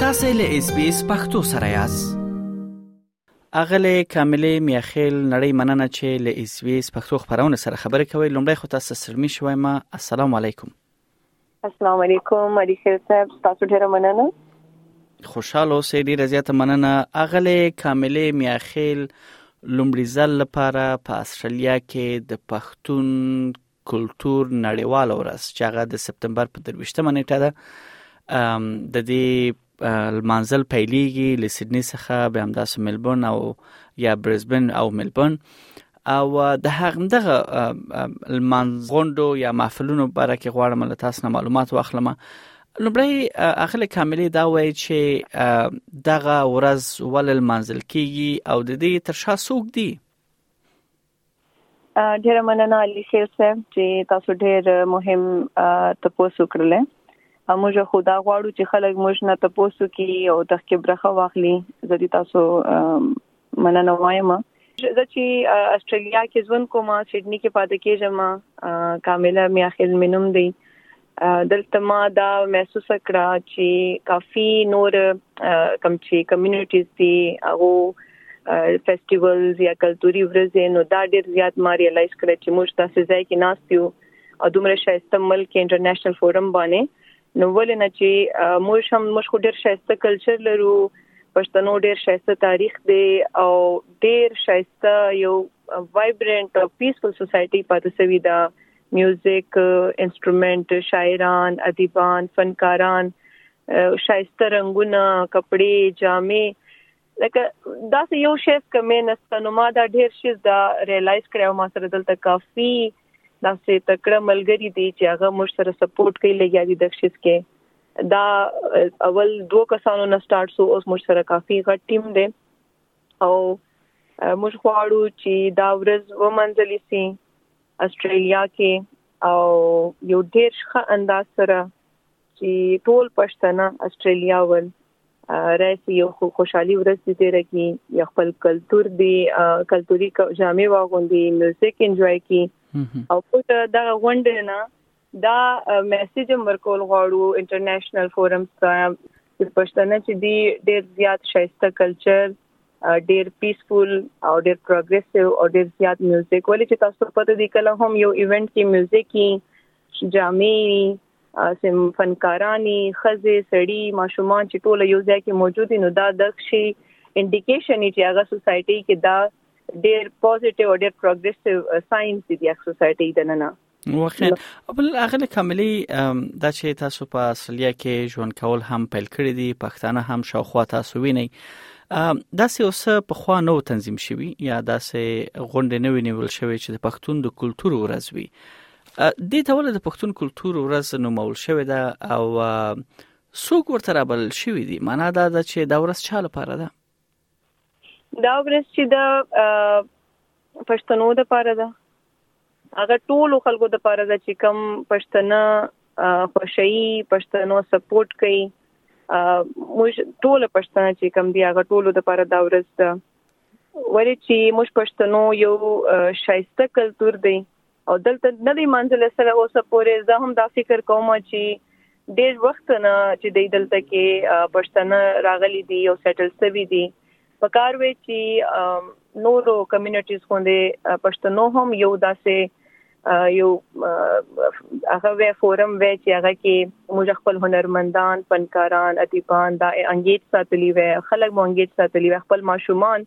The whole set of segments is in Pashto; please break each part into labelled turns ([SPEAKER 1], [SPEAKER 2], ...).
[SPEAKER 1] تاسو له اس بي اس پختو سره یاست اغله کاملې میاخیل نړۍ مننه چې له اس بي اس پختو خبرونه سره خبرې کوي لومړی خو تاسو سلمي شوي ما السلام علیکم
[SPEAKER 2] السلام علیکم علي خیر صاحب تاسو ډیر مننه
[SPEAKER 1] خوشاله اوسې ډیر زیاته مننه اغله کاملې میاخیل لومړي ځل لپاره په استرالیا کې د پښتون کلتور نړیواله ورځ چې هغه د سپتمبر په درویشتمه نیټه ده د دې لمانځل پیلېږي له سیدنی څخه به همداسې ملبورن او یا برزبن او ملبورن او د هغه دغه لمانځغونډو یا محفلونو باره کې غواړم له تاسو نه معلومات واخلم لومړی اخل کاملې دا وایي چې دغه ورځ ول منزل کیږي او د دې تر شا سوق دي
[SPEAKER 2] ډیره مننه علي خیر صاحب چې تاسو ډیر مهم تاسو کړل موږ خو دا غواړو چې خلک موږ نه تاسو کې او تخکې برخه واخلي زه تاسو مننه وایم زه چې استرالیا کې ژوند کوم سېډني کې پاتې کېږم کامله میا خل منوم دی دلته ما دا محسوس کړه چې کافي نور کم چې کمیونټیز دي هغه فیسټیوالز یا کلتوري ورځې نو دا ډیر زیات ما ریلایز کړ چې موږ تاسو ځای کې ناست یو او دومره شایسته ملک انټرنیشنل فورم باندې نو ولې نه چې موږ هم موږ ډیر شایسته کلچر لرو پښتنو ډیر شایسته تاریخ دی او ډیر شایسته یو وایبرنت او پیسفل سوسايټي پاتې سوي ده میوزیک انسټرومنټ شاعران ادیبان فنکاران شایسته رنگونه کپڑے جامې لکه دا څه یو شی کمې نسته نو ما دا ډیر شي دا ریلایز کړو ما سره دلته کافي دا څه تکړه ملګری دی چې هغه موږ سره سپورټ کوي لګیا دي د شیز کې دا اول دوه کسانو نه سٹارټ سو اوس موږ سره کافي غټ ټیم دی او موږ غواړو چې دا ورځ ومنځلې سي استرالیا کې او یو ډیر ښه انداز سره چې ټول پښتنه استرالیا ول راسي یو خوشحالي ورځ دي تیر کی یا خپل کلچر دی کلچري جامې واغوندي میوزیک انجوای کی او په دا غونډه نه دا میسج هم ورکول غواړو انټرنیشنل فورمز ته چې پښتنه چې دی ډیر زیات شایسته کلچر ډیر پیسفول او ډیر پروګریسیو او ډیر زیات میوزیک ولې چې تاسو په دې کله هم یو ایونت کې میوزیکي جامع سم فنکارانی خزه سړی ماشومان چې ټول یو ځای کې موجود دي نو دا د شي انډیکیشن چې هغه سوسایټي کې دا ډیر پوزټیو ډیر پروګریسیو ساينس دی هغه سوسایټي دننه
[SPEAKER 1] واقعا بل اغلی کاملی دا چې تاسو په اصلیا کې ژوند کول هم پیل کړی دي پښتانه هم شاوخوا تاسو ویني دا سه اوس په خوا نو تنظیم شوی یا دا سه غونډه نو نیول شوی چې د پښتون د کلچر ورځ وي د دې ډول د پښتون کلچر ورځ نو مول شوی دا او څوک ورته رابل شوی دی معنا دا ده چې دا ورځ چا لپاره ده
[SPEAKER 2] دا ورځ چې د پښتنو د پاره ده هغه ټولو خلکو د پاره ده چې کم پښتنه خوشحالي پښتنو سپورټ کوي موږ ټول پښتنه چې کم دی هغه ټولو د پاره دا ورځ ده ولې چې موږ پښتنو یو شایسته کلچر دی او دلته نه دی منځله سره اوسه پورې زه هم دا فکر کوم چې ډیر وخت نه چې د دلته کې پښتنه راغلي دي او سیټل سوي دي په کار وی چې نورو کمیونټیز خوندې پښتنو هم یو داسې یو هغه وی فورم وی چې هغه کې موږ خپل هنرمندان، فنکاران، ادیبان دا انګیج ساتلی وی، خلک مو انګیج ساتلی وی، خپل ماشومان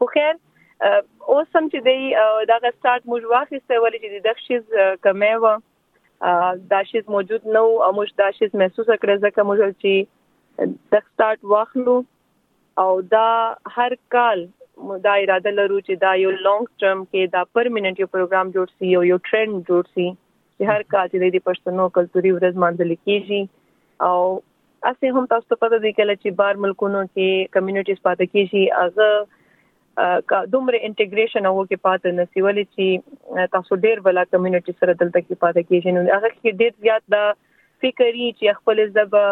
[SPEAKER 2] خو خیر اوس هم چې دی دا غسټارټ موږ واخیسته ولې چې د دښیز کمه و دا شیز موجود نو او موږ دا شیز محسوس کړ ځکه موږ چې د سٹارټ واخلو او دا هر کال دا اراده لرو چې دا یو لانګ ټرم کې دا پرمننت یو پروګرام جوړ سی او یو ټرند جوړ سی چې هر کال چې د پښتنو کلتوري ورځ مانځل کیږي او اسه هم تاسو ته پته دی کله چې بار ملکونو کې کمیونټیز پاتې کیږي هغه دومره انټیګریشن او کې پاتې نسی ولې چې تاسو ډیر بلا کمیونټي سره دلته کې پاتې کیږي نو هغه کې ډیر زیات دا فکرې چې خپل زبا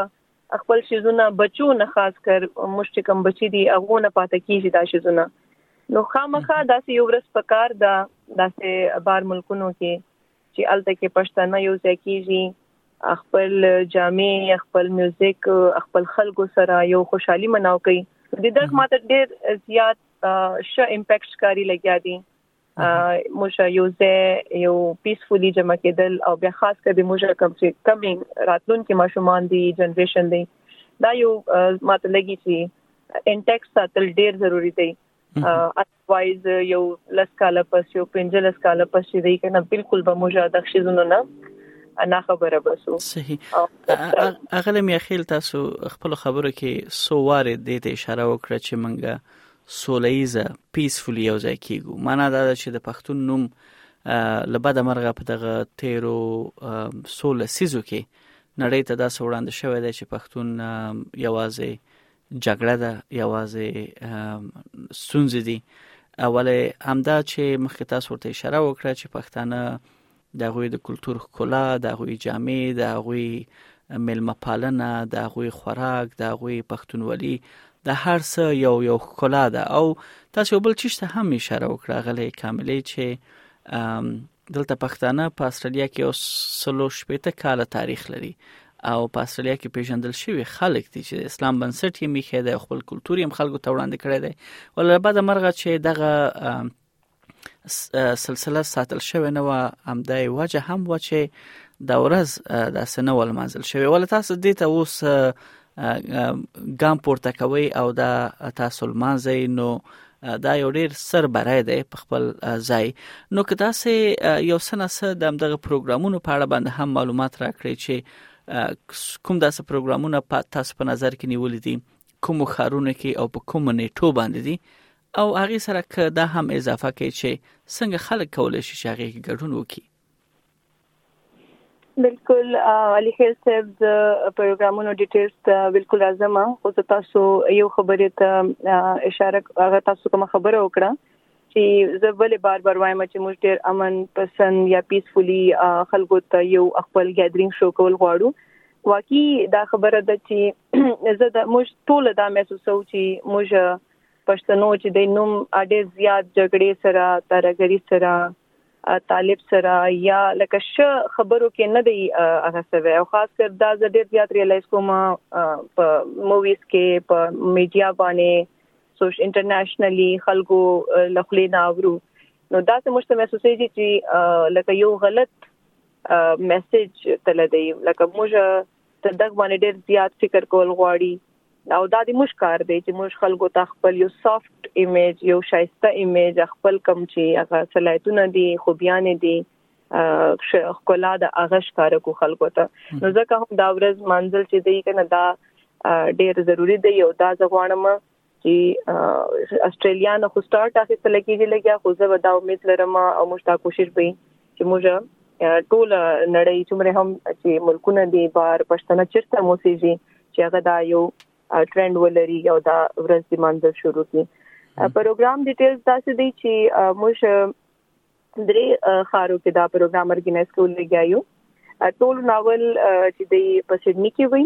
[SPEAKER 2] خپل شیزونه بچو نه خاص کر موږ چې کم بچی دي هغه نه پاتې کیږي دا شیزونه نو خامخا داسې یو ورځ په کار ده داسې بار ملکونو کې چې الته کې پښتانه یو ځای کیږي خپل جامع خپل میوزیک خپل خلکو سره یو خوشحالي مناو کوي د دغه ماته ډیر زیات ش امپیکټ کاری لګیا دي موږ یو ځای یو پیسفولي جمع کېدل او بیا خاص کر د موږ کم چې کمینګ راتلونکي ماشومان دي جنریشن دي دا یو ماته لګي چې انټیکس ساتل ډیر ضروری دی اټوایز یو لس کال پس یو پنځلس کال پس چې دی کنه بالکل به موږ د خشزونو نه نه خبره بسو
[SPEAKER 1] صحیح اغلم یخیل تاسو خپل خبرو کې سووار دې ته اشاره وکړه چې منګه سوله ییزه پیسفولي یو ځای کیږو معنا دا ده چې د پښتون نوم له بده مرغه په دغه تیرو سوله سیزو کې نړۍ ته دا سوړاند شوې ده چې پښتون یوازې جګړه ده یوازې سونځ دي اوله همدا چې مخکې تاسو ورته اشاره وکړه چې پښتانه د هغوی د کلتور ښکلا د هغوی جامې د هغوی ملما پالنه د هغوی خوراک د هغوی پښتونولي د هر څه یو یو ښکلا ده او تاسو بل چیش ته هم اشاره وکړه غلې کاملې چې دلته پښتانه په استرالیا کې اوس سلو شپېته کال تاریخ لري او په استرالیا کې پیژندل شوی خلک دي چې اسلام بنسټ یې میخه د خپل کلتور یې خلکو ته وړاندې کړی دی ولر بعد مرغه چې دغه سلسله ساتل شوې نه و همدا یې وجه هم و چې دا ورځ داسې نه ول منځل شوې ول تاسو دې ته اوس ګام پورته کوي او دا تاسو لمانځي نو دا یو ډیر سر برای دی په خپل ځای نو که تاسو یو سنه سره د دغه پروګرامونو په اړه باندې هم معلومات راکړئ چې کوم داسې پروګرامونه په تاسو په نظر کې نیولې دي کوم خارونه کې او په کوم نیټو باندې دي او هغه سره که دا هم اضافه کوي چې څنګه خلک کولای شي چې هغه ګډون وکړي
[SPEAKER 2] بالکل علي خیر صاحب د پروګرامونو ډیټیلز ته بالکل راځم خو تاسو یو خبره ته اشاره هغه تاسو کوم خبره وکړه چې زه ولې بار بار وایم چې موږ ډیر امن پسند یا پیسفولي خلکو ته یو خپل ګیدرینګ شو کول غواړو واقعي دا خبره ده چې زه د موږ ټول دا محسوسو چې موږ پښتنو چې د نوم اډیر زیات جګړې سره ترګری سره طالب سره یا لکه ش خبرو کې نه دی هغه سوي او خاص کر دا زه ډیر زیات ریلایز کوم په موویز کې په میډیا باندې سوش انټرنیشنلی خلکو لخلې نه اورو نو دا څه مشته محسوسېږي چې لکه یو غلط میسج تل دی لکه موږ تر دغه باندې ډیر زیات فکر کول غواړي او دا د موږ کار دی چې موږ خلکو ته خپل یو سافت ایمیج یو شایسته ایمیج خپل کم چې هغه صلاحیتونه دي خو بیان دي خپل د هغه ښکار کو خلکو ته نو ځکه هم دا ورځ منزل چې دی کنه دا ډیر ضروری دی او دا زغوانم چې استرالیا نه خو سٹارټ اخیستل کېږي لګیا خو زه به دا امید لرم او موږ دا کوشش به چې موږ ټول نړۍ چې هم چې ملکونه دی بار پښتنه چیرته مو سيږي چې هغه دا یو ټرند ولري او دا ورځ دی منځل شروع کی پروګرام ډیټیلز تاسو دی چې موږ درې خارو کې دا پروګرام ارګنایز کول لګیایو ټول ناول چې د په سیدنی کې وي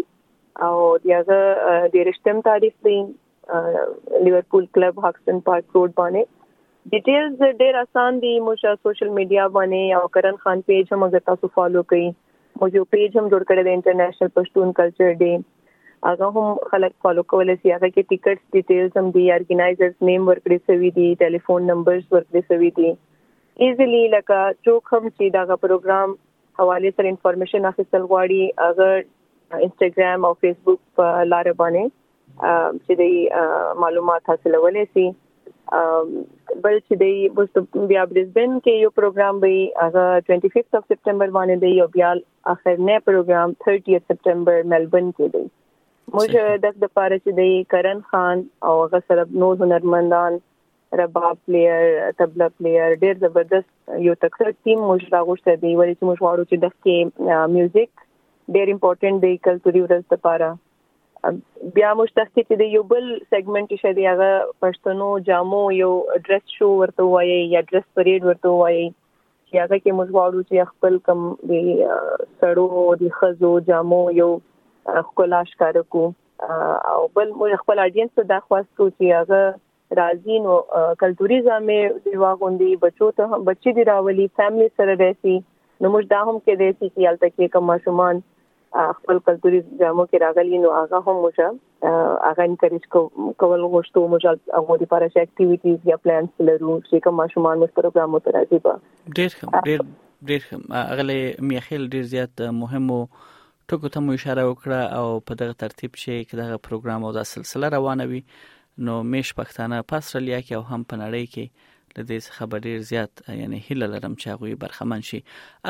[SPEAKER 2] او دغه د رښتم تاریخ دی لیورپول کلب هاکسن پارک روډ باندې ډیټیلز ډیر اسان دي موږ سوشل میډیا باندې او کرن خان پیج هم اگر تاسو فالو کړئ موږ یو پیج هم جوړ کړی دی انټرنیشنل پښتون کلچر ډی هغه هم خلک فالو کولای شي هغه کې ټیکټس ډیټیلز هم دي ارګنایزرز نیم ورکړی شوی دي ټلیفون نمبرز ورکړی شوی دي ایزلی لکه څوک هم چې دا پروګرام حواله سره انفارمیشن اخیستل غواړي هغه انستګرام او فیسبوک په لار باندې چې د معلومات حاصلولای شي بل چې د بیا برزبن کې یو پروګرام وي هغه 25 اف سپټمبر باندې دی او بیا اخر نه پروګرام 30 سپټمبر ملبن کې دی موږ د د پاره چې دی کرن خان او هغه سره نور هنرمندان رباب پلیئر طبله پلیئر ډیر زبردست یو تکړه ټیم موږ دا غوښته دی ولې چې موږ غواړو چې دغه میوزیک ډیر امپورټنت دی کلتوري ورځ لپاره بیا موږ تاسو ته د یو بل سیګمنټ چې دی هغه پښتنو جامو یو ډریس شو ورته وایي یا ډریس پریډ ورته وایي چې هغه کې موږ غواړو چې خپل کم دی سړو دی خزو جامو یو خلاص کار کو او بل موږ خپل اډینس ته دا خواست کو چې هغه راځي نو کلتوري ځامې دی واغوندي بچو ته بچي دی راولي فیملی سره راسي نو موږ دا هم کې دی چې یالته کې کوم شومان خپل کلتوري جامو کې راغلي نو هغه هم موږ هغه انکریج کول غوښتو موږ هغه د پاره چې اکټیویټیز یا پلانز لرو چې کوم ماشومان موږ پروګرام ته راځي
[SPEAKER 1] به ډیر ښه ډیر ډیر ښه اغلی میخیل ډیر زیات مهم وو ټکو ته مو اشاره وکړه او په دغه ترتیب چې دغه پروګرام او دا سلسله روانه وي نو میش پښتانه په استرالیا کې او هم په نړۍ کې لدې څخه به ډیر زیات یعنی هله لرم چې هغه برخمن شي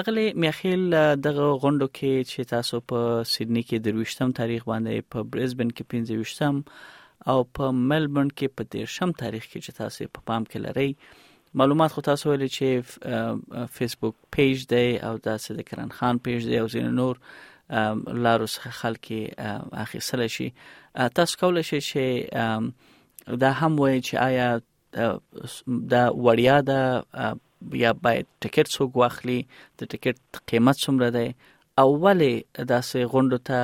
[SPEAKER 1] اغلی میخیل دغه غونډو کې چې تاسو په سیدنی کې درويشتم تاریخ باندې په برزبن کې 15م او په ملبورن کې په 13م تاریخ کې چې تاسو په پام کې لرئ معلومات خو تاسو ویل چې فیسبوک پیج دی او داسې د کرن خان پیج دی او زین نور لارو څخه خلک اخیستل شي تاسو کولای شئ چې دا هم وایي چې آیا دا وړیا ده یا باید ټیکټ څوک واخلي د ټیکټ قیمت څومره دی او ولې داسې غونډو ته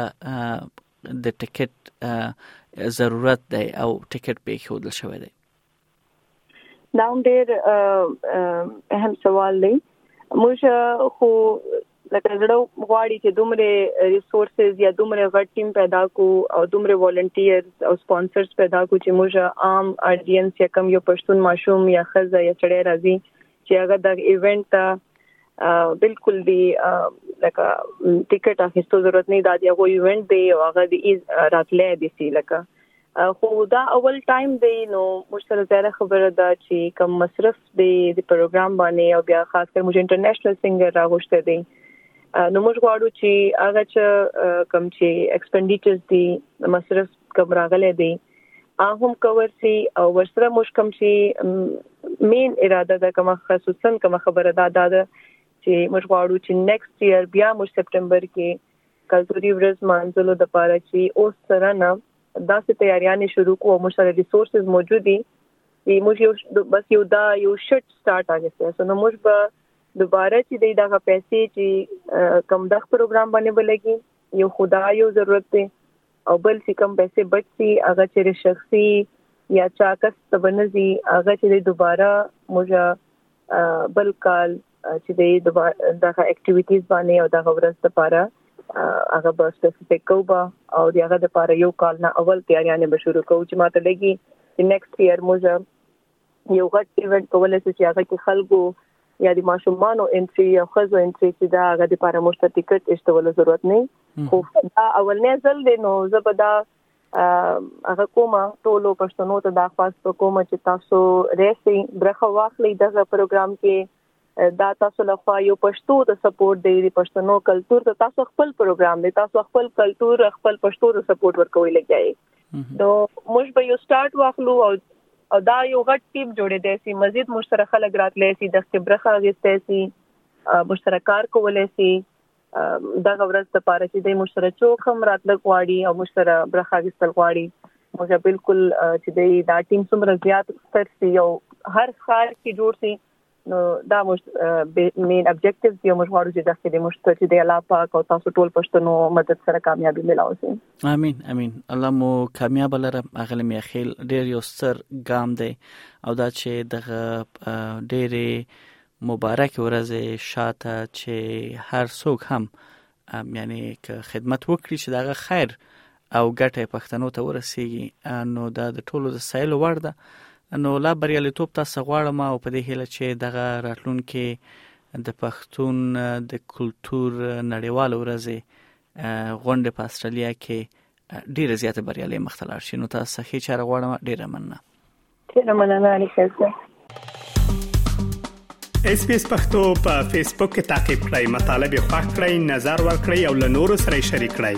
[SPEAKER 1] د ټیکټ ضرورت دی او ټیکټ به خودل شوی دی
[SPEAKER 2] دا هم ډیر اهم سوال دی موږ خو لکه زړه غواړي چې دومره ریسورسز یا دومره غټ ټیم پیدا کو او دومره والنټیرز او سپانسرز پیدا کو چې موږ عام اډینس یا کم یو پښتون ماشوم یا خزه یا چړې راځي چې هغه د ایونت ته بالکل دی لکه ټیکټ اخیستو ضرورت نه دی دا یو ایونت دی او هغه دی راتلې دي سي لکه خو دا اول ټایم دی نو موږ سره زیاته خبره ده چې کوم مصرف دی د پروګرام باندې او بیا خاص کر موږ انټرنیشنل سنگر راغوښته دی نو موږ غواړو چې هغه چې کوم چې ایکسپنډیچرز دی مصرف کوم راغلي دی هم کور سي او ورسره موږ کوم چې مین اراده ده کوم خصوصا کوم خبره ده دا چې موږ غواړو چې نیکسټ ایئر بیا موږ سپټمبر کې کلتوري ورځ مانځلو د پاره چې اوس سره نه داسې تیاریانې شروع کوو موږ سره ریسورسز موجود دي چې موږ یو بس یو دا یو شټ سٹارټ اغستې سو نو موږ به دوباره چې د دغه پیسې چې کم دغه پروګرام باندې بلګي یو خدای یو ضرورت دی او بل چې کم پیسې بچي هغه چې شخصي یا چا کس تبنځي هغه چې دوباره موږ بل کال چې د دغه اکټیویټیز باندې او دغه ورځ لپاره هغه به سپیسیفیک کو با او دغه د لپاره یو کال نه اول تیاریانه به شروع کو چې ماته لګي چې نیکسټ ایئر موږ یو غټ ایونت کولای شو چې هغه کې خلکو یا د ماشومانو انټری یا خزو انټری چې دا هغه د لپاره مشته ټیکټ اشتول ضرورت نه خو دا اولنې ځل دی نو زبدا هغه کومه ټولو پښتنو ته دا خواست کوم چې تاسو راسي برخه واخلئ دغه پروګرام کې دا تاسو له خوا یو پښتو ته سپورټ دی د پښتنو کلچر ته تاسو خپل پروګرام دی تاسو خپل کلچر خپل پښتو ته سپورټ ورکوي لګیاي نو موږ به یو سٹارټ واخلو او او دا یو غټ ټیم جوړې دی چې مزید مشترک خلک راتلې سي د خبره غوښتې سي مشترکار کولې سي دغه ورځ د پاره چې د مشره چوک هم راتلګ غواړي او مشره برخه وستل غواړي موږ بالکل چې د دا ټیم څومره زیات ستر سي او هر ښار کې جوړ سي نو دا موږ مین ابجیکټیوز دی موږ غواړو چې دغه دې مشته چې د الله پاک او تاسو ټول پښتنو مدد سره کامیابی ملاو شي
[SPEAKER 1] امين امين الله مو کامیاب لره اغلی می خیل ډیر یو ستر ګام دی او دا چې دغه ډېرې مبارک ورځ شاته چې هر څوک هم یعنی که خدمت وکړي چې داغه خیر او ګټه پښتنو ته ورسیږي نو دا د ټولو د سایل وړ ده نو لا بریالیتوب تاسو غواړم او په دې هیله چې دغه راتلونکي د پښتون د کلچر نړیوال ورځې غونډه په استرالیا کې ډیره زیاته بریالي مخته لاړ شي نو تاسو څخه چاره غواړم ډیره مننه
[SPEAKER 2] ډیره مننه علي صاحب
[SPEAKER 3] اس پی اس پختو په فیسبوک کې تا کې پلی مطلب یو فاک کړئ نظر ور کړئ او له نورو سره شریک کړئ